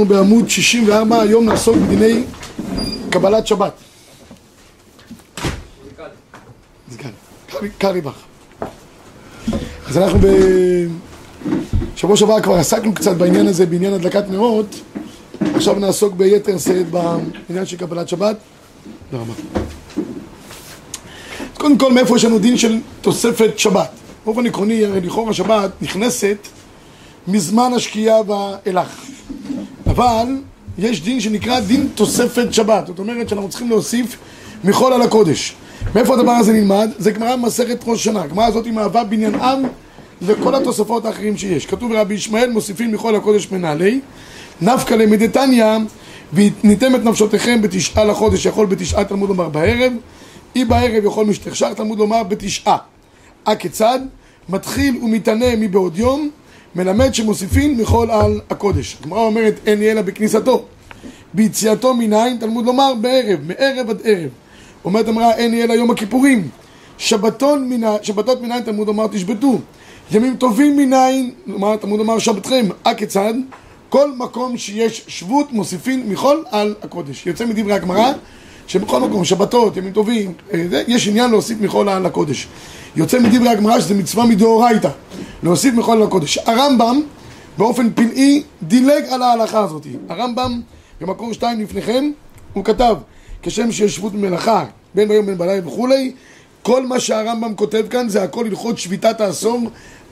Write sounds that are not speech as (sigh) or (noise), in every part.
אנחנו בעמוד 64, היום נעסוק בדיני קבלת שבת. קריבך. אז אנחנו בשבוע שעבר כבר עסקנו קצת בעניין הזה, בעניין הדלקת נרות, עכשיו נעסוק ביתר שאת בעניין של קבלת שבת. תודה רבה. קודם כל, מאיפה יש לנו דין של תוספת שבת? באופן עקרוני, לכאורה שבת נכנסת מזמן השקיעה ואילך. אבל יש דין שנקרא דין תוספת שבת, זאת אומרת שאנחנו צריכים להוסיף מחול על הקודש. מאיפה הדבר הזה נלמד? זה גמרא במסכת ראש שנה. הגמרא הזאת היא מהווה בניין עם לכל התוספות האחרים שיש. כתוב רבי ישמעאל מוסיפים מחול הקודש מנהלי, נפקא למדתניא וניתם את נפשותיכם בתשעה לחודש יכול בתשעה תלמוד לומר בערב, אי בערב יכול משתכשך תלמוד לומר בתשעה. הכיצד? מתחיל ומתענה מבעוד יום מלמד שמוסיפין מחול על הקודש. הגמרא אומרת אין לה בכניסתו. ביציאתו מניין, תלמוד לומר בערב, מערב עד ערב. אומרת אמרה אין לה יום הכיפורים. שבתון מניין, שבתות מניין תלמוד לומר תשבתו. ימים טובים מניין, תלמוד לומר שבתכם. הכיצד? כל מקום שיש שבות מוסיפין מחול על הקודש. יוצא מדברי הגמרא שבכל מקום, שבתות, ימים טובים, אה, יש עניין להוסיף מחול על הקודש. יוצא מדברי הגמרא שזה מצווה מדאורייתא, להוסיף מחול על הקודש. הרמב"ם באופן פלאי דילג על ההלכה הזאת. הרמב"ם במקור שתיים לפניכם, הוא כתב כשם שיש שבות מלאכה בין ביום בין בלילה וכולי, כל מה שהרמב"ם כותב כאן זה הכל הלכות שביתת העשור,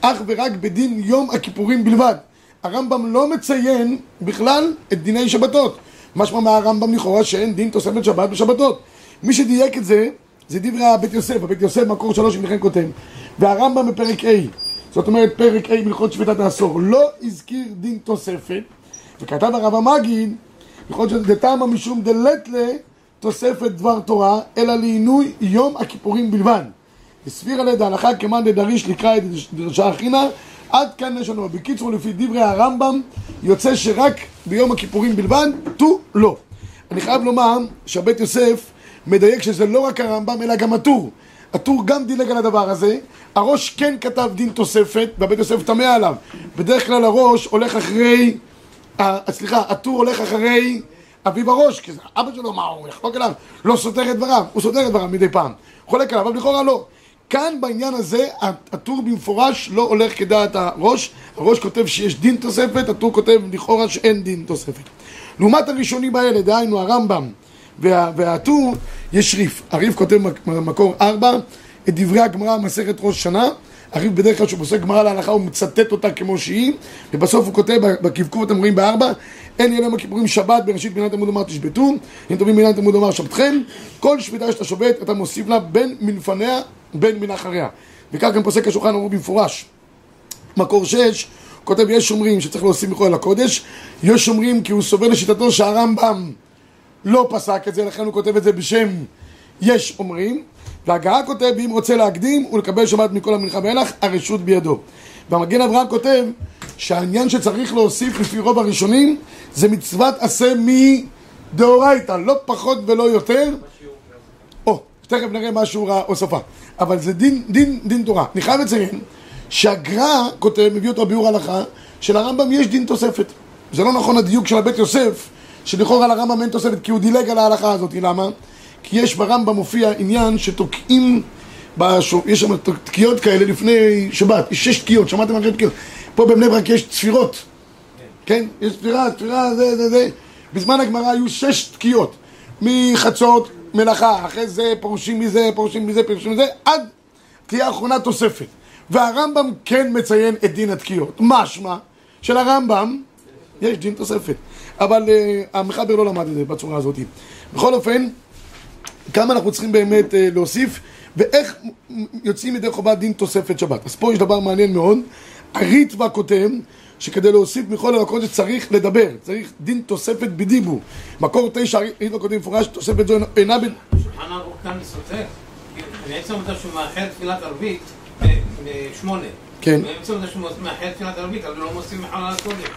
אך ורק בדין יום הכיפורים בלבד. הרמב"ם לא מציין בכלל את דיני שבתות. משמע מהרמב"ם לכאורה שאין דין תוספת שבת בשבתות. מי שדייק את זה, זה דברי הבית יוסף, הבית יוסף מקור שלוש שלכם כותב. והרמב"ם בפרק A, זאת אומרת פרק A מלכות שביתת העשור, לא הזכיר דין תוספת, וכתב הרב המגיד, יכול להיות דתמא משום דלתלה תוספת דבר תורה, אלא לעינוי יום הכיפורים בלבד. הסבירה ליד ההלכה כמאן דדריש לקרא את דרשה אחינה עד כאן יש לנו, בקיצור לפי דברי הרמב"ם יוצא שרק ביום הכיפורים בלבד, תו לא. אני חייב לומר שהבית יוסף מדייק שזה לא רק הרמב"ם אלא גם הטור. הטור גם דילג על הדבר הזה, הראש כן כתב דין תוספת והבית יוסף תמה עליו. בדרך כלל הראש הולך אחרי, סליחה, הטור הולך אחרי אביו הראש, כי אבא שלו, מה הוא יחלוק אליו? לא סותר את דבריו, הוא סותר את דבריו מדי פעם. חולק עליו, אבל לכאורה לא. כאן בעניין הזה הטור במפורש לא הולך כדעת הראש, הראש כותב שיש דין תוספת, הטור כותב לכאורה שאין דין תוספת. לעומת הראשונים האלה, דהיינו הרמב"ם וה, והטור, יש ריף. הריף כותב במקור ארבע את דברי הגמרא מסכת ראש שנה, הריף בדרך כלל כשהוא פוסק גמרא להלכה הוא מצטט אותה כמו שהיא, ובסוף הוא כותב בקבקוב אתם רואים בארבע, אין יום הכיפורים שבת בראשית בינת עמוד לומר תשבתו, אם טובים בינת עמוד לומר שבתכם, כל שביתה שאתה שובת אתה מוסיף לה בין מלפניה בין מן אחריה. וכך גם פוסק השולחן אמרו במפורש. מקור שש, כותב יש שומרים שצריך להוסיף מכל הקודש, יש שומרים כי הוא סובר לשיטתו שהרמב"ם לא פסק את זה, לכן הוא כותב את זה בשם יש אומרים, והגהה כותב, אם רוצה להקדים ולקבל שבת מכל המנחה ואילך, הרשות בידו. והמגן אברהם כותב שהעניין שצריך להוסיף לפי רוב הראשונים זה מצוות עשה מדאורייתא, לא פחות ולא יותר. או, תכף נראה מה שיעור ההוספה. אבל זה דין, דין, דין תורה. אני חייב לציין שהגר"א כותב, מביא אותו ביאור הלכה, שלרמב"ם יש דין תוספת. זה לא נכון הדיוק של הבית יוסף, שלכאורה לרמב"ם אין תוספת, כי הוא דילג על ההלכה הזאת. למה? כי יש ברמב"ם מופיע עניין שתוקעים, בשו, יש שם תקיעות כאלה לפני שבת, יש שש תקיעות, שמעתם על שש תקיעות? פה בבני ברק יש צפירות, כן? יש צפירה, צפירה, זה, זה, זה. בזמן הגמרא היו שש תקיעות, מחצות, מלאכה, אחרי זה פורשים מזה, פורשים מזה, פורשים מזה, עד תהיה האחרונה תוספת. והרמב"ם כן מציין את דין התקיעות. משמע שלרמב"ם יש דין תוספת. אבל uh, המחבר לא למד את זה בצורה הזאת. בכל אופן, כמה אנחנו צריכים באמת uh, להוסיף, ואיך יוצאים ידי חובת דין תוספת שבת. אז פה יש דבר מעניין מאוד. הריטב"א כותב שכדי להוסיף מכל הלקות צריך לדבר, צריך דין תוספת בדיבור. מקור תשע, ריטב"א כותב במפורש, תוספת זו אינה ב... שולחן ערוך כאן סותר. בעצם אתה שהוא מאחר תפילת ערבית בשמונה. כן. בעצם אתה שהוא מאחר תפילת ערבית, אבל לא מוסיף מחל על הקודש.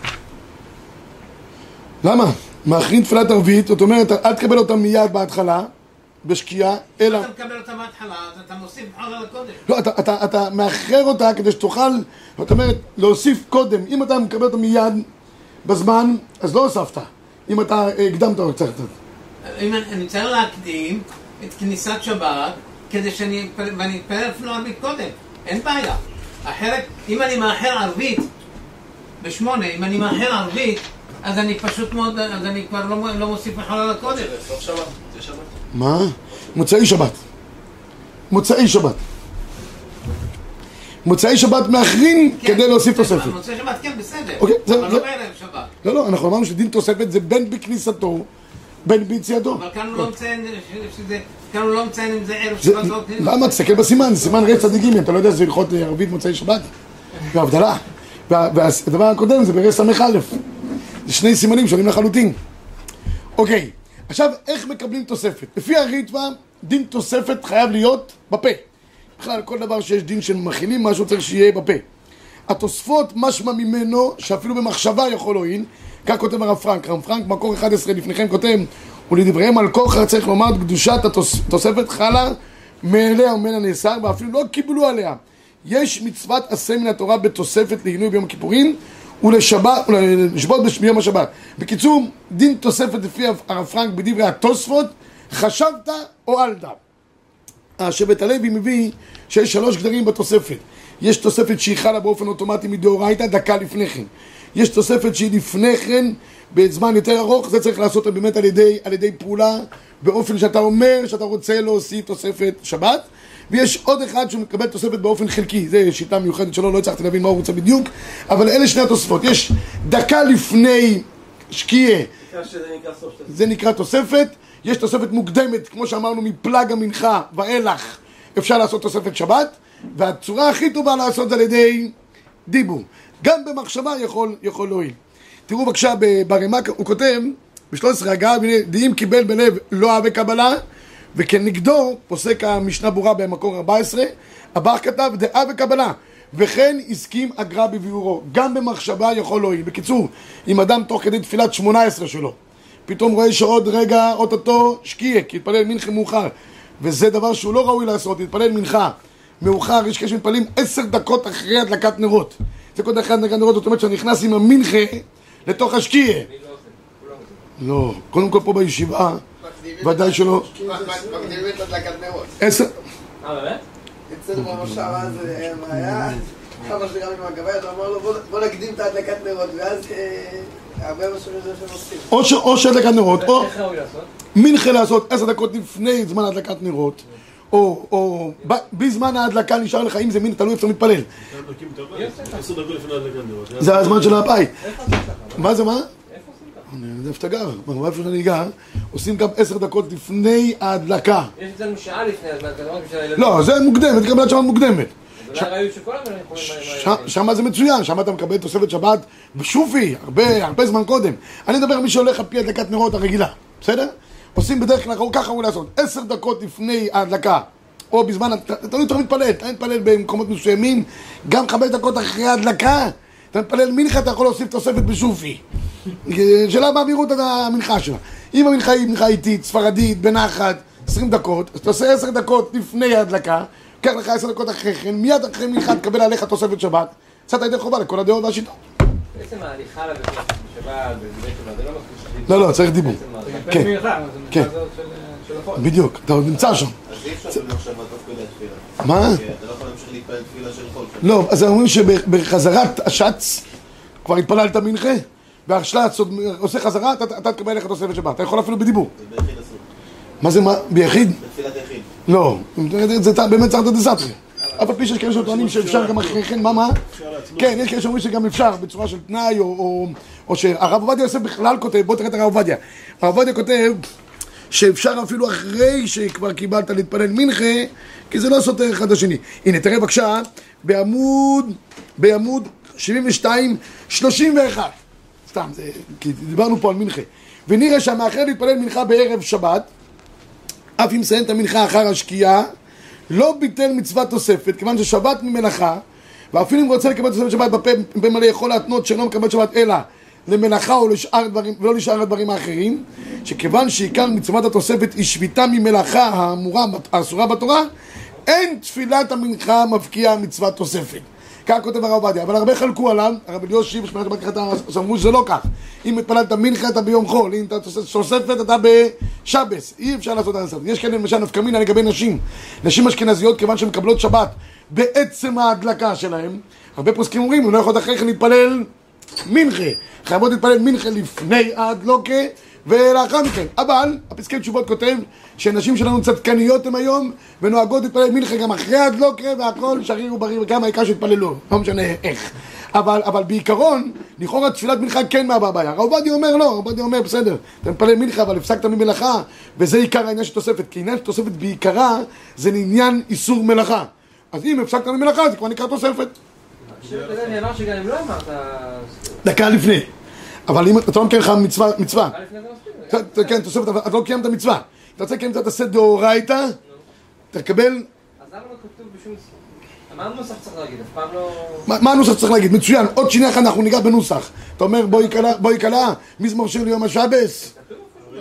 למה? מאחרים תפילת ערבית, זאת אומרת, אל תקבל אותה מיד בהתחלה, בשקיעה, אלא... אתה מקבל אותה בהתחלה, אתה מוסיף מחל על הקודש. לא, אתה, אתה, אתה מאחר אותה כדי שתוכל, זאת אומרת, להוסיף קודם. אם אתה מקבל אותה מיד, בזמן, אז לא הוספת. אם אתה אה, הקדמת או קצת. אם אני אני צריך להקדים את כניסת שבת, כדי שאני אתפלל, ואני אתפלל אפילו ערבית קודם, אין בעיה. אחרת, אם אני מאחר ערבית בשמונה, אם אני מאחר ערבית, אז אני פשוט מאוד, אז אני כבר לא, לא מוסיף זה שבת. מה? מוצאי שבת. מוצאי שבת. מוצאי שבת מאחרים כן, כדי להוסיף תוספת. מוצאי שבת, כן, בסדר. אוקיי, זה- אבל זה- לא בערב שבת. לא, לא, אנחנו אמרנו שדין תוספת זה בין בכניסתו, בין ביציאתו. אבל כאן הוא לא מציין ש- שזה, כאן הוא לא מציין אם זה ערב זה- שבת לא כאילו. למה? תסתכל בסימן, זה סימן רצח ג, אתה לא יודע שזה הלכות אה, ערבית מוצאי שבת? והבדלה. וה- והדבר הקודם זה ברס"א, זה שני סימנים שונים לחלוטין. אוקיי, עכשיו איך מקבלים תוספת? לפי הריטב"א, דין תוספת חייב להיות בפה. בכלל, כל דבר שיש דין שמכילים משהו צריך שיהיה בפה. התוספות משמע ממנו שאפילו במחשבה יכול להועיל, כך כותב הרב פרנק, הרב פרנק מקור 11 לפניכם כותב ולדבריהם על כוחר צריך לומר קדושת התוספת חלה מאליה וממנה נאסר ואפילו לא קיבלו עליה יש מצוות עשה מן התורה בתוספת לעינוי ביום הכיפורים ולשבות ביום השבת בקיצור, דין תוספת לפי הרב פרנק בדברי התוספות חשבת או עלת השבט הלוי מביא שיש שלוש גדרים בתוספת. יש תוספת שהיא חלה באופן אוטומטי מדאורייתא דקה לפני כן. יש תוספת שהיא לפני כן בזמן יותר ארוך, זה צריך לעשות באמת על ידי, על ידי פעולה באופן שאתה אומר שאתה רוצה להוסיף תוספת שבת. ויש עוד אחד שמקבל תוספת באופן חלקי, זו שיטה מיוחדת שלו, לא הצלחתי להבין מה הוא רוצה בדיוק, אבל אלה שני התוספות. יש דקה לפני שקיעה זה נקרא תוספת, יש תוספת מוקדמת, כמו שאמרנו, מפלג המנחה ואילך אפשר לעשות תוספת שבת, והצורה הכי טובה לעשות זה על ידי דיבור. גם במחשבה יכול, יכול להועיל. תראו בבקשה ברמ"ק, הוא כותב ב-13 הגעה, דעים קיבל בלב לא אהבה קבלה, וכנגדו פוסק המשנה ברורה במקור 14, הבח כתב דעה וקבלה. וכן הסכים הגר"א בביאורו, גם במחשבה יכול להועיל. בקיצור, אם אדם תוך כדי תפילת 18 שלו, פתאום רואה שעוד רגע, אוטוטו שקיע, כי התפלל מנחה מאוחר, וזה דבר שהוא לא ראוי לעשות, להתפלל מנחה מאוחר, יש כאלה שמתפללים עשר דקות אחרי הדלקת נרות. זה כל אחרי הדלקת נרות, זאת אומרת שאתה נכנס עם המנחה לתוך השקיע. לא, קודם כל פה בישיבה, ודאי שלא. מקדימים את הדלקת נרות. עשר... אה, באמת? אצלנו במושב אז היה, אבא שלי רבי מהגבאי, הוא אמר לו "בוא- בוא נקדים את ההדלקת נרות, ואז אה, הרבה משהו מזה שהם עושים. או שהדלקת נרות, או? מנחה לעשות עשר דקות לפני זמן הדלקת נרות, או, בזמן ההדלקה נשאר לך, אם זה מין, תלוי איפה אתה מתפלל. עשר דקות לפני הדלקת נרות. זה הזמן של הבית. מה זה מה? אני יודע איפה אתה גר, מה, איפה שאני גר, עושים גם עשר דקות לפני ההדלקה. יש אצלנו שעה לפני אתה לא רק בשביל הילדים. לא, זה מוקדמת, קבלת שבת מוקדמת. שם זה מצוין, שם אתה מקבל תוספת שבת בשופי, הרבה, הרבה זמן קודם. אני מדבר על מי שהולך על פי הדלקת נרות הרגילה, בסדר? עושים בדרך כלל, ככה ראוי לעשות, עשר דקות לפני ההדלקה, או בזמן, אתה תלוי אתה מתפלל, אתה מתפלל במקומות מסוימים, גם חמש דקות אחרי ההדלקה, אתה מתפלל מנחה, אתה יכול להוסיף תוספת בשופי. שאלה מה מהירות המנחה שלה. אם המנחה היא מנחה איטית, ספרדית, בנחת, עשרים דקות, אז אתה עושה עשר דקות לפני ההדלקה, קח לך עשר דקות אחרי כן, מיד אחרי מנחה תקבל עליך תוספת שבת, יצאת ידי חובה לכל הדעות והשיטות. בעצם ההליכה לבית כנסת בשבת, בבית שבת, זה לא מספיק. לא, לא, צריך דיבור. כן. החול. בדיוק, אתה עוד נמצא שם. אז אי אפשר עכשיו תוך כדי התפילה. מה? כי אתה לא יכול להמשיך להתפלל תפילה של חול. לא, אז אומרים שבחזרת השץ כבר התפללת מנחה, והשלץ עוד עושה חזרה, אתה- אתה תקבל עליך תוספת שבת. אתה יכול אפילו בדיבור. מה זה, מה? ביחיד? בתפילת יחיד. לא, זה באמת צריך לתת דסטרי. אף על פי שיש כאלה שטוענים שאפשר גם אחרי כן, מה מה? כן, יש כאלה שאומרים שגם אפשר בצורה של תנאי, או- או או שהרב עובדיה יוסף בכלל כותב, בוא תראה את הרב עובדיה. הרב עובדיה כותב שאפשר אפילו אחרי שכבר קיבלת להתפלל מנחה, כי זה לא סותר אחד את השני. הנה, תראה בבקשה, בעמוד, בעמוד 72, 31. סתם, זה, כי דיברנו פה על מנחה. ונראה שהמאחר להתפלל מנחה בערב שבת, אף אם מסיים את המנחה אחר השקיעה, לא ביטל מצוות תוספת, כיוון ששבת ממלאכה, ואפילו אם רוצה לקבל תוספת שבת בפה בפה מלא, יכול להתנות שאינו מקבל שבת אלא למלאכה או לשאר דברים, ולא לשאר הדברים האחרים, שכיוון שעיקר מצוות התוספת היא שביתה ממלאכה האמורה, האסורה בתורה, אין תפילת המנחה מבקיעה מצוות תוספת. כך כותב הרב עובדיה, אבל הרבה חלקו עליו, הרב אליושי בשמונה שבת ככה אמרו שזה לא כך. אם התפללת מנחה אתה ביום חול, אם אתה תוספת אתה בשבס, אי אפשר לעשות את זה. יש כאלה למשל נפקא מינה לגבי נשים, נשים אשכנזיות כיוון שהן מקבלות שבת בעצם ההדלקה שלהם, הרבה פוסקים אומרים, הוא לא יכול אחרי כן להתפלל מנחה, חייבות להתפלל מנחה לפני ההדלוקה ולאחר מכן. אבל, הפסקי תשובות כותב שנשים שלנו צדקניות הן היום ונוהגות להתפלל מנחה גם אחרי הדלוקה והכל שריר ובריא וגם העיקר שהתפללו, לא משנה איך. אבל, אבל בעיקרון, לכאורה תפילת מנחה כן מהווה בעיה. הרב עובדיה אומר לא, הרב עובדיה אומר בסדר, אתה מתפלל מנחה אבל הפסקת ממלאכה וזה עיקר העניין של תוספת, כי עניין של תוספת בעיקרה זה לעניין איסור מלאכה. אז אם הפסקת ממלאכה זה כבר נקרא תוספת. דקה לפני. אבל אם אתה לא מקיים לך מצווה, מצווה. מספיק. אתה- כן, תוספת, אבל אתה לא קיימת מצווה. אתה רוצה לקיים מצוות עשה דאורייתא, תקבל, אז למה לא כתוב בשום... מה הנוסח צריך להגיד? אף פעם לא... מה הנוסח שצריך להגיד? מצוין, עוד שנייה אחת אנחנו ניגע בנוסח. אתה אומר בואי קלה, בואי קלה, מזמור שיר ליום השבס? ב-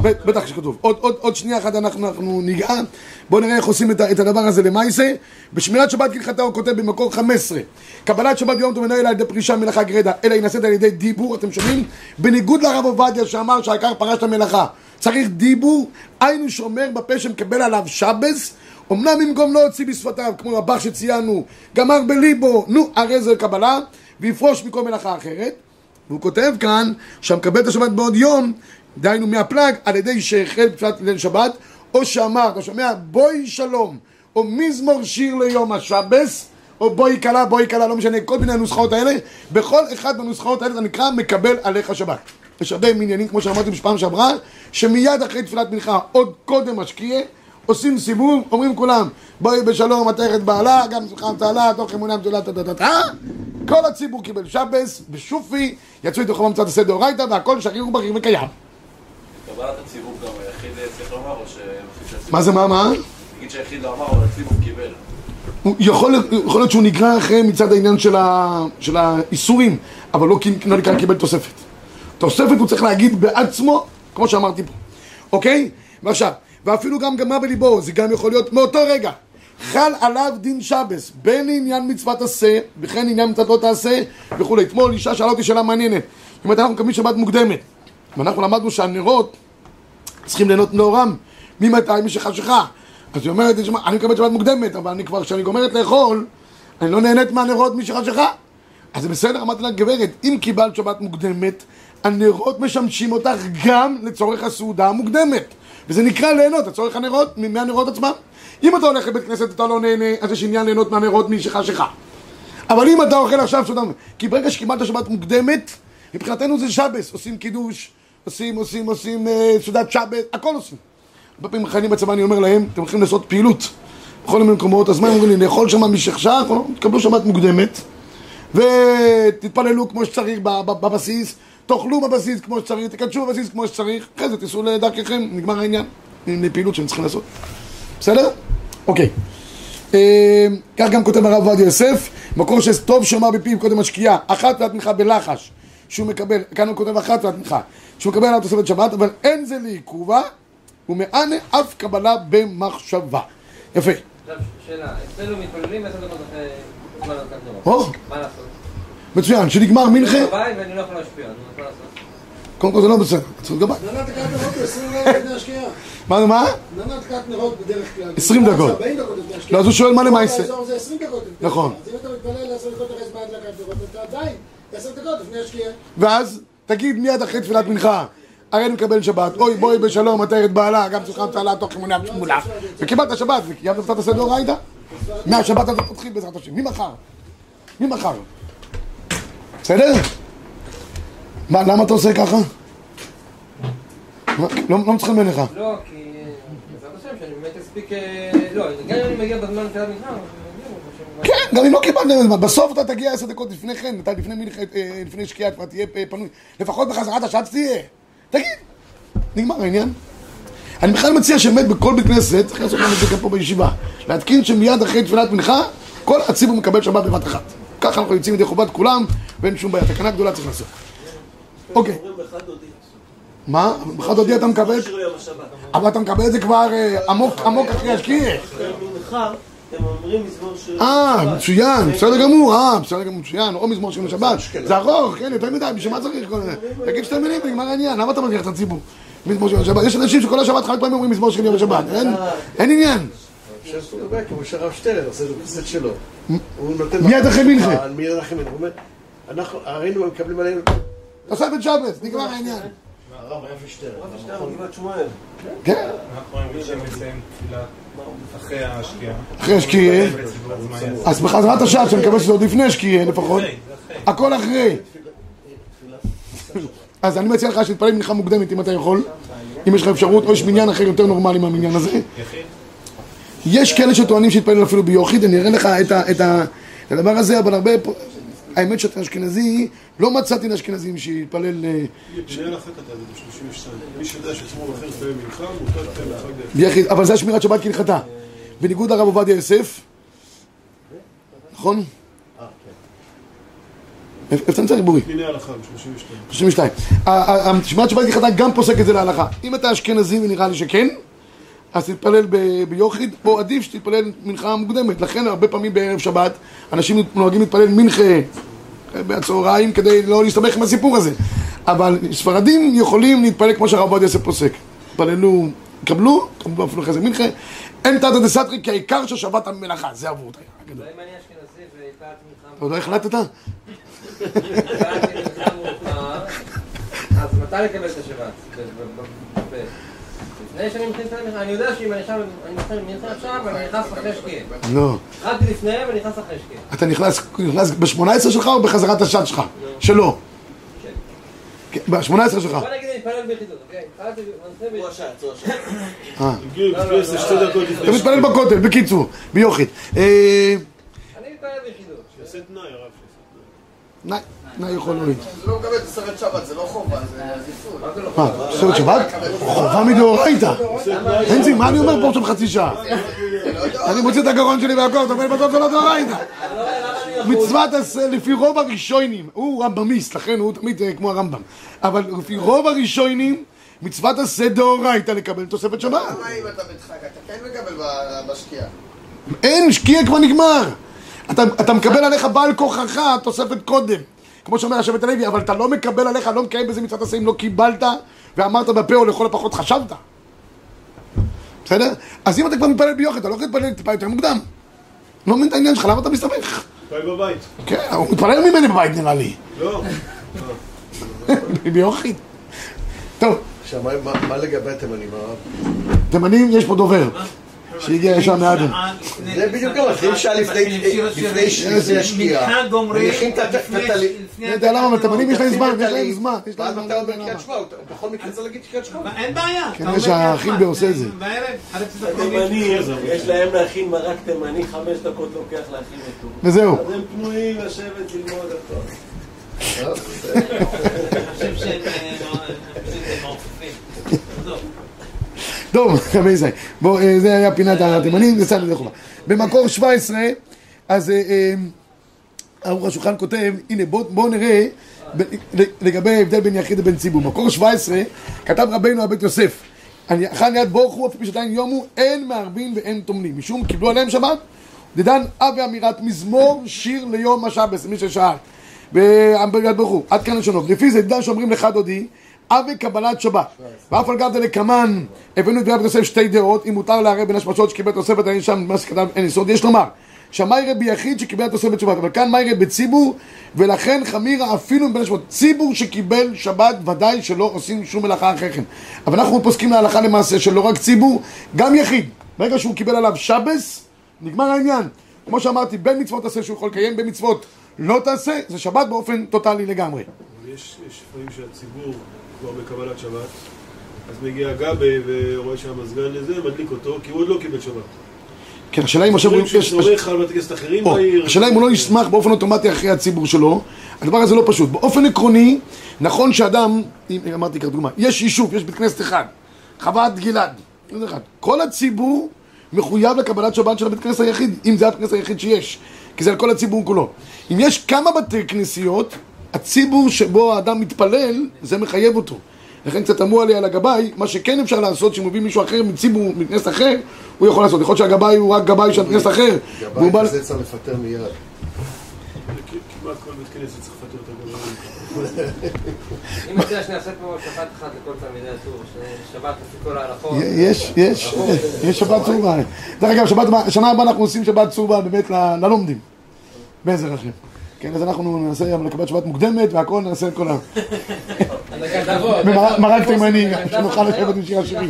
בטח שכתוב. עוד, עוד, עוד שנייה אחת אנחנו, אנחנו ניגע. בואו נראה איך עושים את, את הדבר הזה למעשה. בשמירת שבת כהלכתה הוא כותב במקור 15. קבלת שבת ביום טוב אלא על ידי פרישה מלאכה גרידא, אלא היא נעשית על ידי דיבור, אתם שומעים? בניגוד לרב עובדיה שאמר שהעיקר פרש את המלאכה. צריך דיבור, היינו שומר בפה שמקבל עליו שבס, אמנם במקום לא הוציא בשפתיו, כמו רבח שציינו, גמר בליבו, נו, הרי זה קבלה, ויפרוש מכל מלאכה אחרת. והוא כותב כאן שהמקבל את השבת בעוד יום, דהיינו מהפלג, על ידי שהחל בתפילת ליל שבת, או שאמר, אתה שומע, בואי שלום, או מזמור שיר ליום השבס, או בואי כלה, בואי כלה, לא משנה, כל מיני הנוסחאות האלה, בכל אחד מהנוסחאות האלה זה נקרא מקבל עליך שבת. יש הרבה עניינים, כמו שאמרתי בפעם שעברה, שמיד אחרי תפילת מנחה, עוד קודם משקיע, עושים סיבוב, אומרים כולם, בואי בשלום, מתכת בעלה, גם שמחה תעלה, תוך אמונה גדולה, טה טה טה טה. כל הציבור קיבל שבס, בשופי, יצאו איתו חמם מצד הסדר דאורייתא, והכל שריר ובריא וקיים. קבלת הציבור גם היחיד צריך לומר, או שהציבור... מה זה, מה, מה? נגיד שהיחיד לא אמר, אבל הציבור קיבל. יכול, יכול להיות שהוא נגרע אחרי מצד העניין של, ה, של האיסורים, אבל לא, לא נקרא קיבל תוספת. תוספת הוא צריך להגיד בעצמו, כמו שאמרתי פה, אוקיי? ועכשיו, ואפילו גם גמר בליבו, זה גם יכול להיות מאותו רגע. חל עליו דין שבס, בין עניין מצוות עשה, וכן עניין מצוות לא תעשה, וכולי. אתמול אישה שאלה אותי שאלה מעניינת. זאת אומרת, אנחנו מקבלים שבת מוקדמת, ואנחנו למדנו שהנרות צריכים ליהנות נאורם ממתי? משחשיכה. אז היא אומרת, אני מקבלת שבת מוקדמת, אבל אני כבר, כשאני גומרת לאכול, אני לא נהנית מהנרות משחשיכה. אז זה בסדר, אמרתי לה, גברת, אם קיבלת שבת מוקדמת, הנרות משמשים אותך גם לצורך הסעודה המוקדמת. וזה נקרא ליהנות, לצורך הנרות, מהנרות עצמם. אם אתה הולך לבית כנסת ואתה לא נהנה, אז יש עניין ליהנות מהנרות משחשיכה. אבל אם אתה אוכל עכשיו סעודה, כי ברגע שקיבלת שבת מוקדמת, מבחינתנו זה שבס, עושים קידוש, עושים, עושים, עושים אה, סעודת שבת, הכל עושים. הרבה פעמים חיילים בצבא, אני אומר להם, אתם הולכים לעשות פעילות בכל מיני מקומות, אז מה הם אומרים לי, לאכול שם משכשך, לא, תקבלו שבת מוקדמת, ותתפללו כמו שצריך בבסיס, תאכלו בבסיס כמו שצריך, תקדשו בבסיס כמו שצריך, אחרי זה תיסעו לדרככם, נגמר העניין, עם פעילות שהם צריכים לעשות. בסדר? אוקיי. אה, כך גם כותב הרב עובדיה יוסף, מקור שטוב שאמר בפיו קודם השקיעה, אחת מנחה בלחש, שהוא מקבל, כאן הוא כותב אחת מנחה, שהוא מקבל עליו תוספת שבת, אבל אין זה לעיכובה, ומענה אף קבלה במחשבה. יפה. עכשיו, שאלה, אצלנו מתפללים עשר דקות אחרי זמן הדלקת נרות. או, מה לעשות? מצוין, שנגמר מנחה, ואני לא יכול להשפיע, אז מה לעשות? קודם כל זה לא בסדר, צריך גבאי. ננת דקת נרות הוא 20 דקות לפני השקיעה. מה, מה? ננת דקת נרות בדרך כלל. 20 דקות. 40 דקות לפני השקיעה. לא, אז הוא שואל מה למעשה. באזור זה 20 דקות לפני נכון. אז אם אתה מתפלל 10 דקות אחרי זמן הדלקת נרות, אתה עדיין 10 דקות לפני השקיעה. ואז תגיד מיד אחרי תפילת מנחה, הרי אני מקבל שבת, אוי בואי בשלום, עטרת בעלה, גם צריכה צהלה תוך אמונה ותמונה, וקיבלת שבת, וקיימת קצת הסדר רייתא. מהשבת הזאת תתחיל בעזרת השם, ממחר. ממחר. בסדר? מה, למה אתה עושה ככה? לא לא מצחיק בעיניך. לא, כי... בעזרת השם, שאני באמת אספיק... אה, לא, גם אם אני מגיע בזמן לתפילת מנחה, כן, גם אם לא קיבלת, בסוף אתה תגיע עשר דקות לפני כן, אתה לפני מלחמת, אה, לפני שקיעה כבר תהיה אה, פנוי, לפחות בחזרת השעה תהיה, תגיד, נגמר העניין. אני בכלל מציע שבאמת בכל בית כנסת, צריך לעשות את זה גם פה בישיבה, להתקין שמיד אחרי תפילת מנחה, כל הציבור מקבל שבת בבת אחת. ככה אנחנו יוצאים ידי חובת כולם, ואין שום בעיה, תקנה גדולה צריך לעשות. אוקיי. מה? בחד הודיע אתה מקבל. אבל אתה מקבל את זה כבר אה, עמוק עמוק אחרי השקיעה. אתם אומרים מזמור של... אה. מצוין, בסדר גמור, אה, בסדר גמור, מצוין, או מזמור של שבת. זה ארוך, כן, יותר מדי, בשביל מה צריך כל זה? תגיד שתי מילים, נגמר העניין, למה אתה מגיח את הציבור? מזמור של יום שבת, יש אנשים שכל השבת חמש פעמים אומרים מזמור של יום שבת, אין- עניין. כמו שהרב שטרן עושה את זה שלו. מיד אחרי מנחה. אה, מיד אחרי מנחה. הוא אומר, אנחנו, הרינו מקבלים עלינו... תוספת שבץ, נגמר העניין. הרב רפי שטרן. שטרן, גבעת שמואל. כן, אנחנו אומרים שמסיים תפילה אחרי השקיעה. אז בחזרת השעה, שאני מקווה שזה עוד לפני השקיעה לפחות. הכל אחרי. אז אני מציע לך שתתפלל מנחה מוקדמת אם אתה יכול. אם יש לך אפשרות, או יש מניין אחר יותר נורמלי מהמניין הזה. יש כאלה שטוענים שהתפלל אפילו ביוחיד, אני אראה לך את הדבר הזה, אבל הרבה... האמת שאתה אשכנזי, לא מצאתי אשכנזים שהתפלל... אה, מנהל אחר כתב את זה ב-32. מי שיודע. ביחיד, אבל זה השמירת שבת כהלכתה. בניגוד לרב עובדיה יוסף, נכון? איפה איפה אתה נמצא ריבורי? דיני הלכה ב-32. 32. ה- ה- ה- שמירת שבת כהלכתה גם פוסק את זה להלכה. אם אתה אשכנזי, ונראה לי שכן, אז תתפלל ב- ביוחיד, או עדיף שתתפלל מנחה מוקדמת. לכן הרבה פעמים בערב שבת, אנשים נוהגים להתפלל מנחה אה, בצהריים כדי לא להסתבך עם הסיפור הזה. אבל ספרדים יכולים להתפלל כמו שהרב עובדיה יוסף פוסק. התפללו, קבלו, קבלו אפילו אחרי זה מנחה. אין תתא דסתרי כי העיקר ששבת המלאכה, זה אשכנזי והפעלתי מלחמה עוד לא החלטת? אז מתי לקבל את השבת? לפני שאני את המלחמה, אני יודע שאם אני מלחמה עכשיו, אני נכנס אחרי שקיעה. לא. התחלתי לפני ונכנס אחרי שקיעה. אתה נכנס, נכנס ב-18 שלך או בחזרת השד שלך? שלו. כן, ב-18 שלך. בוא נגיד אני מתפלל ביחידות, אוקיי? התחלתי הוא ביחידות. השעת, הוא השעת. אה. זה דקות לפני. אתה מתפלל בכותל, בקיצור, ביוחיד. אה, אני מתפלל ביחידות. שיעשה תנאי, הרב. נא, נא יכול. זה לא מקבל תוספת שבת, זה לא חובה, זה עדיפות. מה זה לא מה, שבת? חובה מדאורייתא. אין זי, מה אני אומר פה שם חצי שעה? אני מוציא את הגרון שלי והכל, אתה אומר בסוף זה לא דאורייתא. מצוות עשה לפי רוב הראשונים, הוא רמב"מיסט, לכן הוא תמיד אה, כמו הרמב"ם. אבל לפי רוב הראשונים, מצוות עשה דאורייתא לקבל תוספת שבת. למה אם אתה בדחק, אתה כן מקבל ב- בשקיעה. אין, שקיע כבר נגמר. אתה, אתה מקבל עליך בעל כוחך תוספת קודם. כמו שאומר השבט הלוי, אבל אתה לא מקבל עליך, לא מקיים בזה מצוות עשה אם לא קיבלת ואמרת בפה או לכל הפחות חשבת. בסדר? אז אם אתה כבר מתפלל ביוחד, אתה לא יכול להתפלל טיפה יותר מוקדם. לא מבין את העניין שלך, למה אתה מסתבך? מתפלל בבית. כן, הוא מתפלל ממני בבית נראה לי. לא. (laughs) ביוחד. טוב, עכשיו, מה- לגבי התימנים, הרב? תימנים, יש פה דובר. שהגיע ישר מאדם. זה בדיוק גם, מתחילים שעה לפני לפני ש- לפני השקיעה. מנחה גומרים מניחים את ה- את ה- את ה- לפני אתה יודע למה, אבל תימנים יש להם זמן, יש להם זמן. ואז. אתה אומר קריאת שמע, בכל מקרה צריך להגיד קריאת שמע. אין בעיה. כנראה אומר שהאחים עושה את זה. יש להם להכין מרק תימני, חמש דקות לוקח להכין אותו. וזהו. אז הם פנויים לשבת ללמוד. אני שהם אה, אני חושב שהם מעופפים. טוב, רבי ישראל. בוא, אה, זה היה פינת התימנים, זה סתם, זה חובה. במקור 17, אז אה, אה, ערוך השולחן כותב, הנה בוא, בוא נראה לגבי ההבדל בין יחיד לבין ציבור. מקור 17, כתב רבנו הבית יוסף, אחן יד בורכו, אפילו שעדיין יומו, אין מערבין ואין טומנים. משום קיבלו עליהם שבת, דדן אב ואמירת מזמור שיר ליום השבס, מי ששאל. ביד ברכו, עד כאן לשונו. לפי זה דן שאומרים לך דודי, אבי קבלת שבת. ואף על גב דלקמן, הבאנו את רבי יוסף שתי דעות, אם מותר לערב בין השמשות שקיבל תוספת, אין שם מה שכתב, אין יסוד, יש לומר. שמאי רבי יחיד שקיבל תוספת שבת, אבל כאן מאי רבי ציבור, ולכן חמירה אפילו בין השמות. ציבור שקיבל שבת, ודאי שלא עושים שום מלאכה אחרי כן. אבל אנחנו פוסקים להלכה למעשה שלא רק ציבור, גם יחיד. ברגע שהוא קיבל עליו שבס, נגמר העניין. כמו שאמרתי, בין מצוות תעשה שהוא יכול לקיים, בין מצוות לא תעשה, זה שבת באופן טוטאלי לגמרי. אבל יש יש לפעמים שהציבור כבר בקבלת שבת, אז מגיע גבי ורואה שהמזגן לזה, מדליק אותו, כי הוא עוד לא קיבל שבת. כן, השאלה אם עכשיו הוא... יש- אחרים או, בעיר. השאלה אם הוא לא ישמח באופן אוטומטי אחרי הציבור שלו, הדבר הזה לא פשוט. באופן עקרוני, נכון שאדם, אם אמרתי כדוגמה, יש יישוב, יש בית כנסת אחד, חוות גלעד. כל הציבור מחויב לקבלת שבת של הבית כנסת היחיד, אם זה הבית כנסת היחיד שיש, כי זה על כל הציבור כולו. אם יש כמה בתי כנסיות, הציבור שבו האדם מתפלל, זה מחייב אותו. לכן קצת תמוה לי על הגבאי, מה שכן אפשר לעשות, שמביא מישהו אחר מציבור, מכנס אחר, הוא יכול לעשות. יכול להיות שהגבאי הוא רק גבאי של כנס אחר, גבאי בא... כזה צריך לפטר מיד. כמעט כל בית כנסת צריך לפטר את הגבוה. אם מציע שנעשה פה שבת אחת לכל תלמידי הטור, שבת לפי כל ההלכות. יש, יש, יש שבת צהובה. דרך אגב, שנה הבאה אנחנו עושים שבת צהובה באמת ללומדים, בעזר השם. כן, אז אנחנו ננסה גם לקבל שבת מוקדמת והכל נעשה את כל ה... מרק תימני, שנוכל לשבת עם שיר השירים.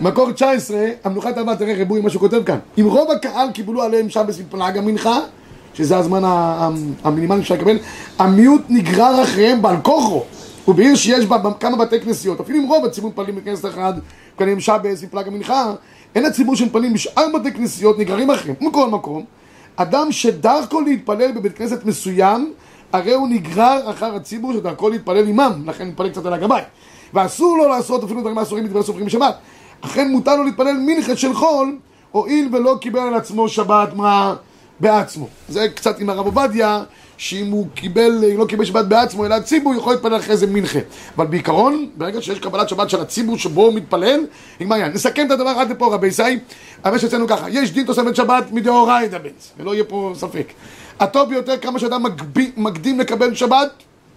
מקור 19, המנוחת הבא, תראה ריבוי מה שהוא כותב כאן. אם רוב הקהל קיבלו עליהם שבס מפלג המנחה, שזה הזמן המינימלי שאפשר לקבל, המיעוט נגרר אחריהם בעל כוחו. ובעיר שיש בה כמה בתי כנסיות, אפילו אם רוב הציבור מתפללים בכנסת אחד, מקבלים שבס מפלג המנחה, אין הציבור שמתפללים בשאר בתי כנסיות נגררים אחריהם. מכל מקום, אדם שדרכו להתפלל בבית כנסת מסוים, הרי הוא נגרר אחר הציבור שדרכו להתפלל עמם, לכן מתפלל קצת על הגבאי. ואסור לו לעשות אפילו דברים אסורים מדברי סופרים בשבת. אכן מותר לו להתפלל מנחה של חול, הואיל ולא קיבל על עצמו שבת מה בעצמו. זה קצת עם הרב עובדיה, שאם הוא קיבל, לא קיבל שבת בעצמו, אלא הציבור יכול להתפלל אחרי זה מנחה. אבל בעיקרון, ברגע שיש קבלת שבת של הציבור שבו הוא מתפלל, נגמר העניין. נסכם את הדבר עד לפה רבי ישי, אבל שאצלנו ככה, יש דין תוספת שבת מדאורייתא בנס, ולא יהיה פה ספק. הטוב ביותר, כמה שאדם מקדים לקבל שבת,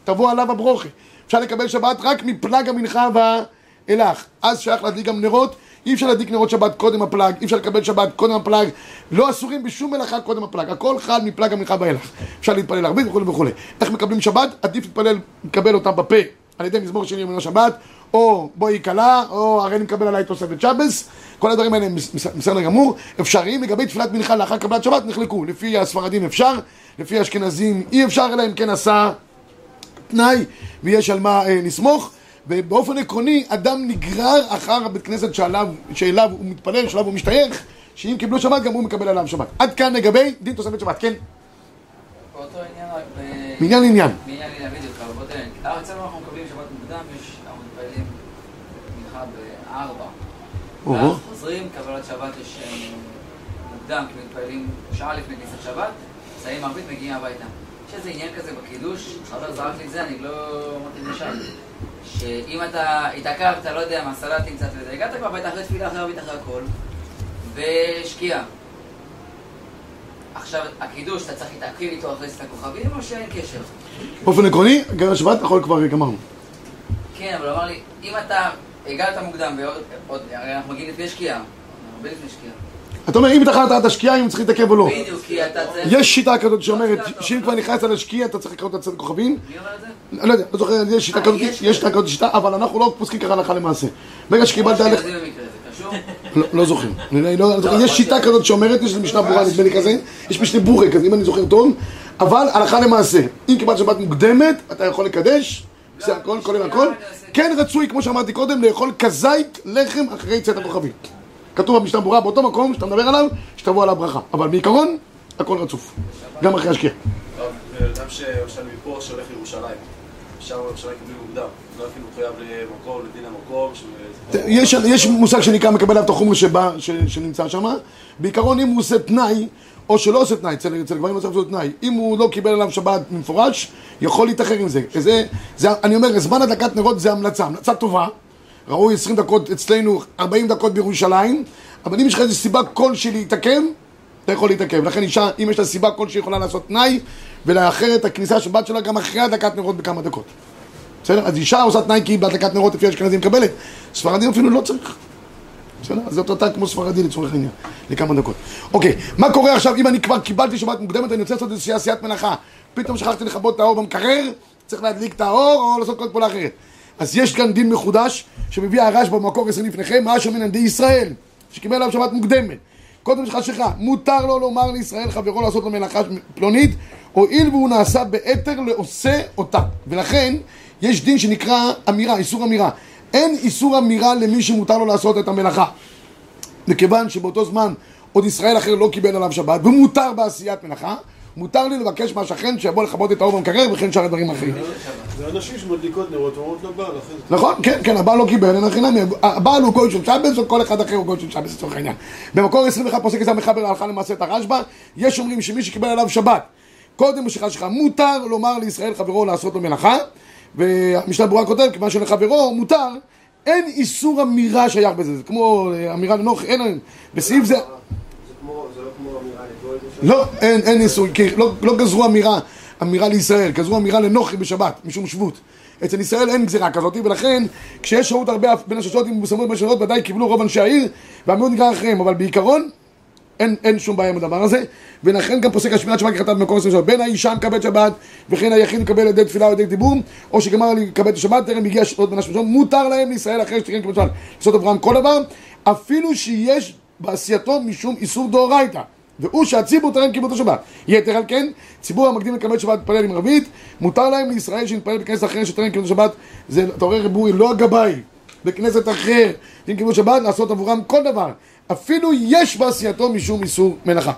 תבוא עליו הברוכה. אפשר לקבל שבת רק מפלג המנחה ואילך. אז שייך להדליק גם נרות, אי אפשר להדליק נרות שבת קודם הפלג, אי אפשר לקבל שבת קודם הפלג, לא אסורים בשום מלאכה קודם הפלג, הכל חל מפלג המנחה ואילך. אפשר להתפלל הרבה וכולי וכולי. איך מקבלים שבת? עדיף להתפלל, לקבל אותה בפה, על ידי מזמור שני יום השבת, או בואי כלה, או הרי אני מקבל עליי תוספת שבס, כל הדברים האלה הם בסדר גמור, אפשריים לגבי תפילת מנחה לאחר קבלת שבת נחלקו, לפי הספרדים אפשר, לפי האשכנזים אי אפשר, אלא אם כן עשה תנאי ויש על מה אה, לסמוך ובאופן עקרוני אדם נגרר אחר הבית כנסת שעליו, שאליו הוא מתפלל, שאליו הוא משתייך שאם קיבלו שבת גם הוא מקבל עליו שבת עד כאן לגבי דין תוספת שבת, כן? באותו עניין ב... מעניין לעניין מעניין לעניין בדיוק, אבל באותו עניין. אה, אצלנו אנחנו מקבלים שבת מוקדם, יש, אנחנו מתפללים מנחה בארבע. ואז חוזרים, קבלת שבת יש אה, מוקדם, כי מתפללים שעה לפני כניסת שבת, מסיימים ערבית, מגיעים הביתה. יש איזה עניין כזה בקידוש, חבר זרק לי את זה, אני לא אמרתי למשל, שאם אתה התעכבת, לא יודע מה, סלטים קצת וזה, הגעת כבר הביתה אחרי תפילה, אחרי ערבית, אחרי הכל, ושקיעה. עכשיו, הקידוש, אתה צריך להתעכב איתו אחרי סת הכוכבים, או שאין קשר? באופן עקרוני, גרר שבת יכול כבר גמרנו כן, אבל הוא אמר לי, אם אתה הגעת מוקדם, ועוד, עוד- הרי אנחנו מגיעים לפני שקיעה, הרבה לפני שקיעה. אתה אומר אם תחנת עד השקיעה אם צריך להתעכב או לא בדיוק, כי אתה צריך... יש שיטה כזאת שאומרת שאם כבר נכנסת לשקיעה אתה צריך לקרוא את הצד הכוכבים מי אומר את זה? לא יודע, לא זוכר, יש שיטה אה, כזאת, יש שיטה כזאת שיטה, אבל אנחנו לא פוסקים ככה הלכה למעשה ברגע שקיבלת? לא, לא זוכר. לא- לא. יש שיטה כזאת שאומרת, יש משנה ברורה נדמה לי כזה, יש משנה בורי כזה, אם אני זוכר טוב, אבל הלכה למעשה, אם קיבלת שבת מוקדמת, אתה יכול לקדש, זה הכל, כולל הכל. כן רצוי, כמו שאמרתי קודם, לאכול כזית לחם אחרי צאת הכוכבים. כתוב במשנה ברורה באותו מקום שאתה מדבר עליו, שתבוא עליו ברכה. אבל בעיקרון, הכל רצוף. גם אחרי השקיעה. טוב, אדם שלמשל מפה שהולך לירושלים, אפשר בירושלים קיבלו מוקדם, לא אפילו חייב למקום, לדין המקום, שזה- יש, יש מושג שנקרא מקבל עליו את החומר שנמצא שם. בעיקרון אם הוא עושה תנאי, או שלא עושה תנאי, אצל, גברים לא צריך לעשות תנאי. אם הוא לא קיבל עליו שבת במפורש, יכול להתאחר עם זה. זה, זה. אני אומר, זמן הדלקת נרות זה המלצה, המלצה טובה. ראוי 20 דקות אצלנו, 40 דקות בירושלים, אבל אם יש לך איזו סיבה כלשהי להתעכב, אתה יכול להתעכב. לכן אישה, אם יש לה סיבה כלשהי יכולה לעשות תנאי, ולאחר את הכניסה של בת שלה גם אחרי הדלקת נרות בכמה דקות. בסדר? אז אישה עושה תנאי כי בהדלקת נרות לפי אשכנזי מקבלת. ספרדים אפילו לא צריך. בסדר? אז זאת אותה כמו ספרדי לצורך העניין, לכמה דקות. אוקיי, מה קורה עכשיו אם אני כבר קיבלתי שבת מוקדמת, אני רוצה לעשות איזושהי עשיית מלאכה. פתאום שכחתי לכבות את האור במקרר, צריך להדליק את האור או לעשות כל פעולה אחרת. אז יש כאן דין מחודש שמביא הרש במקור עשרים לפניכם, מה שאומר ילדי ישראל, שקיבל עליו שבת מוקדמת. קודם שחשיכה, מותר לו לומר לישראל חברו לעשות לו מלאכה פלונית, הואיל והוא נעשה בהתר לעושה אותה. ולכן, יש דין שנקרא אמירה, איסור אמירה. אין איסור אמירה למי שמותר לו לעשות את המלאכה. מכיוון שבאותו זמן עוד ישראל אחר לא קיבל עליו שבת, ומותר בעשיית מלאכה, מותר לי לבקש מהשכן שיבוא לכבות את האור במקרר וכן שאר הדברים אחרים. זה אנשים שמדליקות נרות ואומרות לבעל, אחרי זה. נכון, כן, כן, הבעל לא קיבל, אין הכי נמי, הבעל הוא גוי של שבס, או כל אחד אחר הוא גוי של שבס לצורך העניין. במקור 21 פוסק זה המחבר הלכה למעשה את הרשב"א, יש אומרים שמי שקיבל עליו שבת, קודם משיכה שלך. מותר לומר לישראל חברו לעשות לו מלאכה, והמשנה ברורה כותב, כיוון שלחברו מותר, אין איסור אמירה שייך בזה, זה כמו אה, אמירה לנוח, אין, בסעיף זה... זה כמו- זה לא כמו אמירה לגוי בשבת? לא, אין, אין איסור, כי לא, לא גזרו אמירה, אמירה לישראל, גזרו אמירה לנוחי בשבת, משום שבות. אצל ישראל אין גזירה כזאת, ולכן כשיש שורות הרבה בין הששות עם מושמות בין הששות, ודאי קיבלו רוב אנשי העיר, והמיעוט נגרר אחריהם, אבל בעיקרון, אין, אין שום בעיה עם הדבר הזה, ולכן גם פוסק השמירת שבת ככתב במקור 23, בין האישה מקבל שבת, וכן היחיד מקבל ידי תפילה או ידי דיבור, או שגמר לקבל את השבת, טרם הגיע שעות בין השמשות, מותר להם לישראל אחרי קיבל שבת, לעשות אברהם כל דבר, אפילו שיש בעשייתו משום איסור דאורייתא. והוא שהציבור טרם קיבלו את השבת. יתר על כן, ציבור המקדים לקבל שבת מתפלל עם רבית, מותר להם לישראל שנתפלל בכנסת אחרת שטרם קיבלו את השבת, זה, אתה רואה ריבוי, לא הגבאי, בכנסת אחר, אם קיבלו שבת, לעשות עבורם כל דבר. אפילו יש בעשייתו משום איסור מלאכה.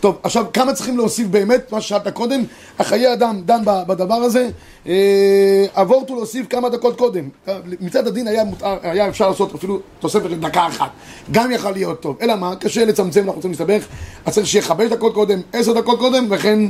אה, טוב, עכשיו כמה צריכים להוסיף באמת, מה ששאלת קודם, החיי אדם דן בדבר הזה, אה, אבורטו להוסיף כמה דקות קודם. אה, מצד הדין היה, מותר, היה אפשר לעשות אפילו תוספת לדקה אחת, גם יכל להיות טוב. אלא מה, קשה לצמצם, אנחנו רוצים להסתבך, אז צריך שיהיה חמש דקות קודם, עשר דקות קודם, וכן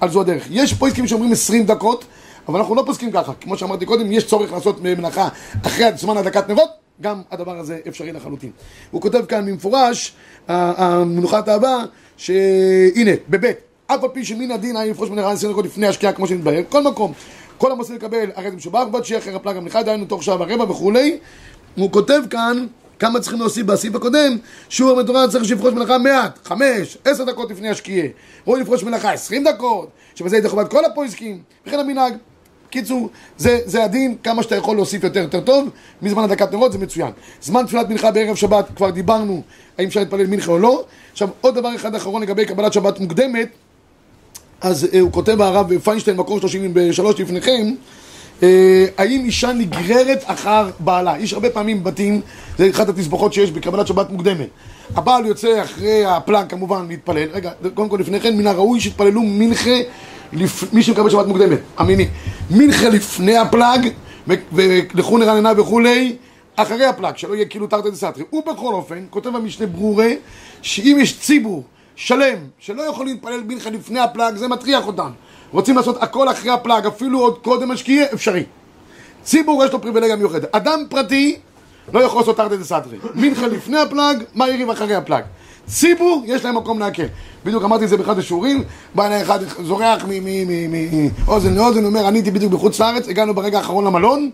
על זו הדרך. יש פוסקים שאומרים עשרים דקות, אבל אנחנו לא פוסקים ככה. כמו שאמרתי קודם, יש צורך לעשות מלאכה אחרי זמן הדקת נרות, גם הדבר הזה אפשרי לחלוטין. הוא כותב כאן במפורש, המנוחת האהבה, שהנה, בבית, אף על פי שמן הדין היה לפרוש מנהרה עשרים דקות לפני השקיעה כמו שנתבהר, כל מקום, כל המסלול לקבל הרי זה משובח בת אחרי הפלג המליחה, דהיינו תוך שעה ורבע וכולי, הוא כותב כאן כמה צריכים להוסיף בסעיף הקודם, שיעור המתורה צריך שיפרוש מלאכה מעט, חמש, עשר דקות לפני השקיעה, ראוי לפרוש מלאכה עשרים דקות, שבזה ידי חובת כל הפויסקים, וכן המנהג. קיצור, זה, זה הדין, כמה שאתה יכול להוסיף יותר יותר טוב, מזמן הדקת נרות זה מצוין. זמן תפילת מנחה בערב שבת, כבר דיברנו האם אפשר להתפלל מנחה או לא. עכשיו, עוד דבר אחד אחרון לגבי קבלת שבת מוקדמת, אז אה, הוא כותב הרב פיינשטיין, מקור 33 לפניכם, אה, האם אישה נגררת אחר בעלה? יש הרבה פעמים בתים, זה אחת התסבוכות שיש בקבלת שבת מוקדמת. הבעל יוצא אחרי הפלאג כמובן להתפלל, רגע, קודם כל לפני כן, מן הראוי שיתפללו מנחה, לפ... מי שמקבל שבת מוקדמת, אמיני, מנחה לפני הפלאג, ולכו נרננה וכולי, אחרי הפלאג, שלא יהיה כאילו תרתי דסתרי. הוא בכל אופן, כותב המשנה ברורה, שאם יש ציבור שלם, שלא יכול להתפלל מנחה לפני הפלאג, זה מטריח אותם. רוצים לעשות הכל אחרי הפלאג, אפילו עוד קודם השקיעה, אפשרי. ציבור יש לו פריבילגיה מיוחדת. אדם פרטי לא יכול לעשות תרתי דסתרי. מנחה לפני הפלאג, מה יריב אחרי הפלאג. ציבור, יש להם מקום להקל. בדיוק אמרתי את זה באחד השיעורים, בא אליי אחד זורח מאוזן לאוזן, אומר, אני הייתי בדיוק בחוץ לארץ, הגענו ברגע האחרון למלון,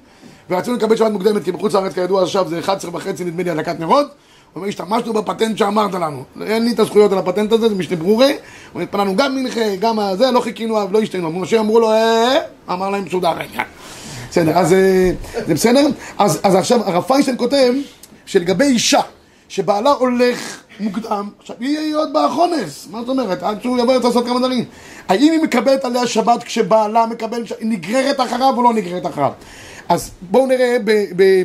ורצינו לקבל שבת מוקדמת, כי בחוץ לארץ כידוע עכשיו זה 11 וחצי נדמה לי הדלקת נרות. הוא אומר, השתמשנו בפטנט שאמרת לנו. אין לי את הזכויות על הפטנט הזה, זה משנה ברורה. הוא התפללנו גם מנחה, גם זה, לא חיכינו, לא השתנו. משה אמרו לו, אה, אמר להם, מסודר העניין. בסדר, אז אה, זה בסדר? אז עכשיו הרב פיינשטיין כותב שלגבי אישה שבעלה הולך מוקדם, עכשיו היא עוד באחונס, מה זאת אומרת? עד שהוא יבוא לעשות כמה דברים. האם היא מקבלת עליה שבת כשבעלה מקבל, היא נגררת אחריו או לא נגררת אחריו? אז בואו נראה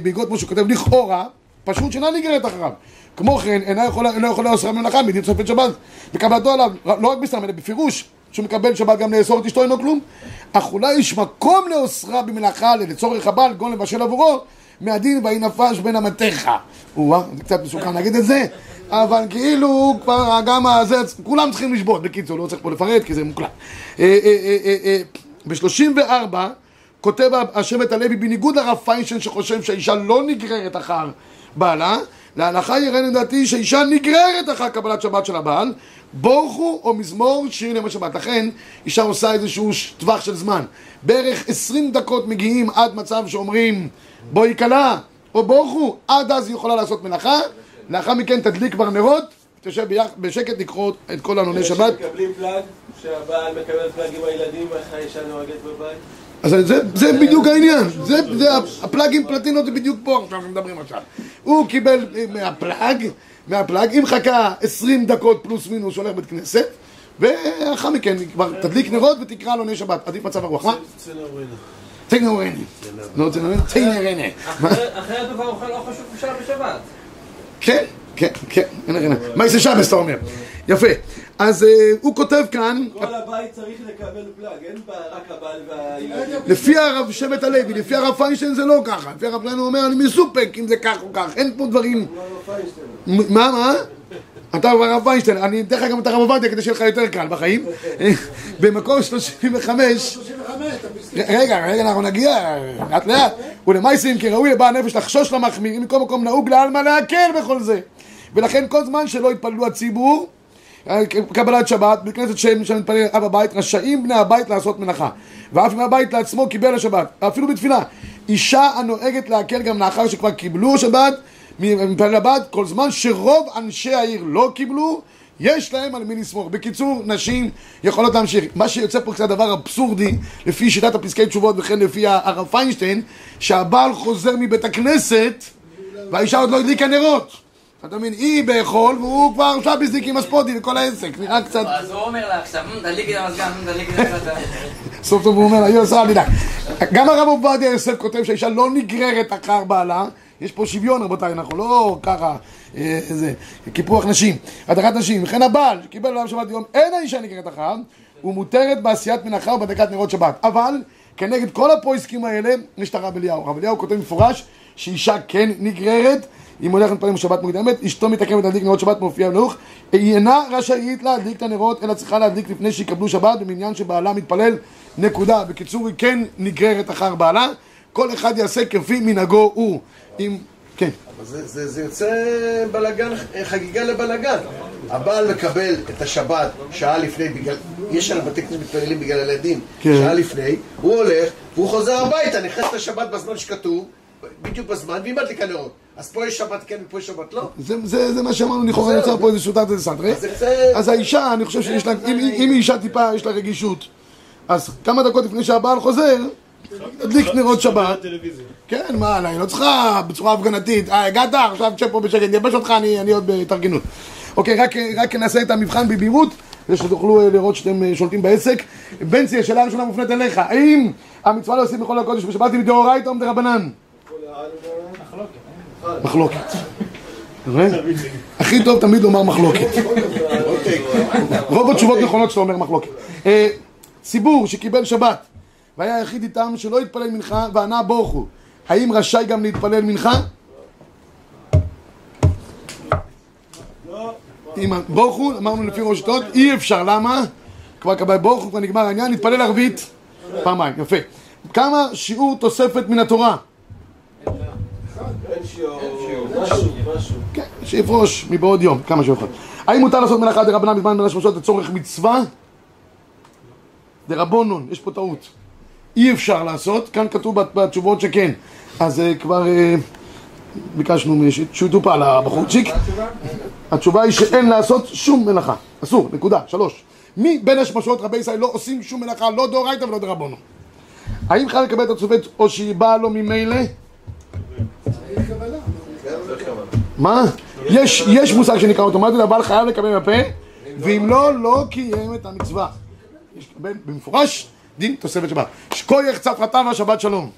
בעקבות מה שהוא כותב, לכאורה, פשוט שאינה נגררת אחריו. כמו כן, אינה יכולה, אינה יכולה לאסור מלאכה מדין תוספת שבת, וקבלתו עליו, לא רק בסתם, אלא בפירוש, שהוא מקבל שבת גם לאסור את אשתו אינו כלום, אך אולי יש מקום לאוסרה במלאכה לצורך הבעל, גון לבשל עבורו, מהדין ויהי נפש בין המתך. או זה קצת מסוכן להגיד את זה, אבל כאילו כבר גם הזה, כולם צריכים לשבות, בקיצור, לא צריך פה לפרט כי זה מוקלט. אה, אה, אה, אה, ב-34 כותב השבט הלוי, בניגוד לרב פיינשטיין שחושב שהאישה לא נגררת אחר בעלה, להלכה יראה לדעתי שהאישה נגררת אחר קבלת שבת של הבעל, בורכו או מזמור שיר ליום השבת. לכן אישה עושה איזשהו טווח של זמן. בערך 20 דקות מגיעים עד מצב שאומרים בואי כלה או בורכו, עד אז היא יכולה לעשות מלאכה, לאחר מכן תדליק כבר נרות, תשב בשקט לקרוא את כל ענוני שבת. מקבלים פלאג, שהבעל מקבל פלאג עם הילדים, איך האישה נוהגת בבית? אז זה, זה בדיוק העניין, זה, זה הפלאגים פלטינות זה בדיוק פה עכשיו שמדברים עכשיו. הוא קיבל מהפלאג, מהפלאג, אם חכה 20 דקות פלוס מינוס שהולך בית כנסת, ואחר מכן כבר תדליק נרות ותקרא לו נר שבת, עדיף מצב הרוח, מה? צנעורנה. תנורני. לא. אחרי הדבר אוכל לא חשוב בשבת. כן, כן, כן, הנה, הנה. מה יעשה שבס אתה אומר? יפה. אז אה, הוא כותב כאן, כל הבית צריך לקבל פלאג, אין רק הבעל והילדים. לפי הרב שבט הלוי, לפי הרב פיינשטיין זה לא ככה. לפי הרב פיינשטיין הוא אומר, אני מסופק אם זה כך או כך. אין פה דברים... מה, מה? אתה הרב ויינשטיין, אני אתן לך גם את הרב עובדיה כדי שיהיה לך יותר קל בחיים. במקור 35, 35, אתה פסקי. רגע, רגע, אנחנו נגיע, לאט לאט. ולמעשים כי ראוי לבעל נפש לחשוש למחמירים, מכל מקום נהוג לעלמא להקל בכל זה. ולכן כל זמן שלא יתפללו הציבור, קבלת שבת, בכנסת שם שמתפלל אב הבית, רשאים בני הבית לעשות מנחה. ואף אם הבית לעצמו קיבל השבת, אפילו בתפילה. אישה הנוהגת להקל גם לאחר שכבר קיבלו השבת, מתפלל הבת, כל זמן שרוב אנשי העיר לא קיבלו, יש להם על מי לסמוך. בקיצור, נשים יכולות להמשיך. מה שיוצא פה קצת דבר אבסורדי, לפי שיטת הפסקי תשובות וכן לפי הרב פיינשטיין, שהבעל חוזר מבית הכנסת והאישה עוד לא הדליקה נרות. אתה מבין, היא באכול והוא כבר עכשיו הזדיק עם הספוטי וכל העסק, נראה קצת... אז הוא אומר לה עכשיו, "מ, תדליקי את המזגן, תדליקי את המזגן. סוף טוב הוא אומר לה, עשה אל תדאג. גם הרב עובדיה יוסף כותב שהאישה לא נגררת אחר בעלה, יש פה שוויון רבותיי, אנחנו לא ככה, אה, זה, קיפוח נשים, הדרת נשים, וכן הבעל שקיבל עליו שבת יום, אין האישה נגררת אחריו, הוא מותרת בעשיית מנחה ובדקת נרות שבת, אבל כנגד כל הפויסקים האלה, יש את הרב אליהו, הרב אליהו כותב מפורש שאישה כן נגררת אם הולכת להתפלל בשבת מוקדמת, אשתו מתעכבת להדליק נרות שבת מופיע בנוך, היא אינה רשאית להדליק את הנרות, אלא צריכה להדליק לפני שיקבלו שבת, במניין שבעלה מתפלל, נקודה. בקיצור, היא כן נגררת אחר בעלה, כל אחד יעשה כפי מנהגו הוא. אם... כן. אבל זה, זה, זה יוצא בלגן, חגיגה לבלגן. הבעל מקבל את השבת שעה לפני, בגלל, יש על בתי כנסת מתפללים בגלל הילדים, כן. שעה לפני, הוא הולך, והוא חוזר הביתה, נכנס לשבת בזמן שכתוב, בדיוק בזמן, והיא מדליקה נרות. אז פה יש שבת כן ופה יש שבת לא. זה, זה, זה מה שאמרנו, לכאורה יוצר פה איזה שוטת איזה סנטרה. אז האישה, אני חושב שיש לה, אם היא אישה טיפה, יש לה רגישות, אז כמה דקות לפני שהבעל חוזר, תדליק נרות שבת. טלוויזיה. כן, מה, אני לא צריכה בצורה הפגנתית, אה, הגעת, עכשיו תשב פה בשקט, נייבש אותך, אני, עוד בהתארגנות. אוקיי, רק, נעשה את המבחן בבהירות, כדי שתוכלו אה, לראות שאתם אה, שולטים בעסק. בנצי, השאלה הראשונה מופנית אליך, האם המצווה להוסיף בכל הקודש בשבת היא מדאורייתא או מדרבנן? מחלוקת. הכי טוב תמיד לומר מחלוקת. רוב התשובות נכונות שאתה אומר מחלוקת. אה, ציבור שקיבל שבת והיה היחיד איתם שלא התפלל מנחה וענה בורכו, האם רשאי גם להתפלל מנחה? אם בורכו, אמרנו לפי ראש טוב, אי אפשר, למה? כבר קבל בורכו, כבר נגמר העניין, נתפלל ערבית פעמיים, יפה. כמה שיעור תוספת מן התורה? כן, שיפרוש מבעוד יום, כמה שהוא יכול. האם מותר לעשות מלאכה דרבנן בזמן בין השמשות לצורך מצווה? דרבונון, יש פה טעות. אי אפשר לעשות, כאן כתוב בתשובות שכן. אז אה, כבר אה, ביקשנו שהוא יטופל הבחורצ'יק. התשובה היא שאין לעשות שום מלאכה. אסור, נקודה, שלוש. מי בין השמשות רבי ישראל לא עושים שום מלאכה, לא דאורייתא ולא דרבנון. האם חייב לקבל את התוספת או שהיא באה לו ממילא? מה? יש, יש מושג שנקרא אוטומטית, הבעל חייב לקבל בפה, ואם לא, לא קיים את המצווה. יש במפורש דין תוספת שבת. שכוייך צפרתה והשבת שלום.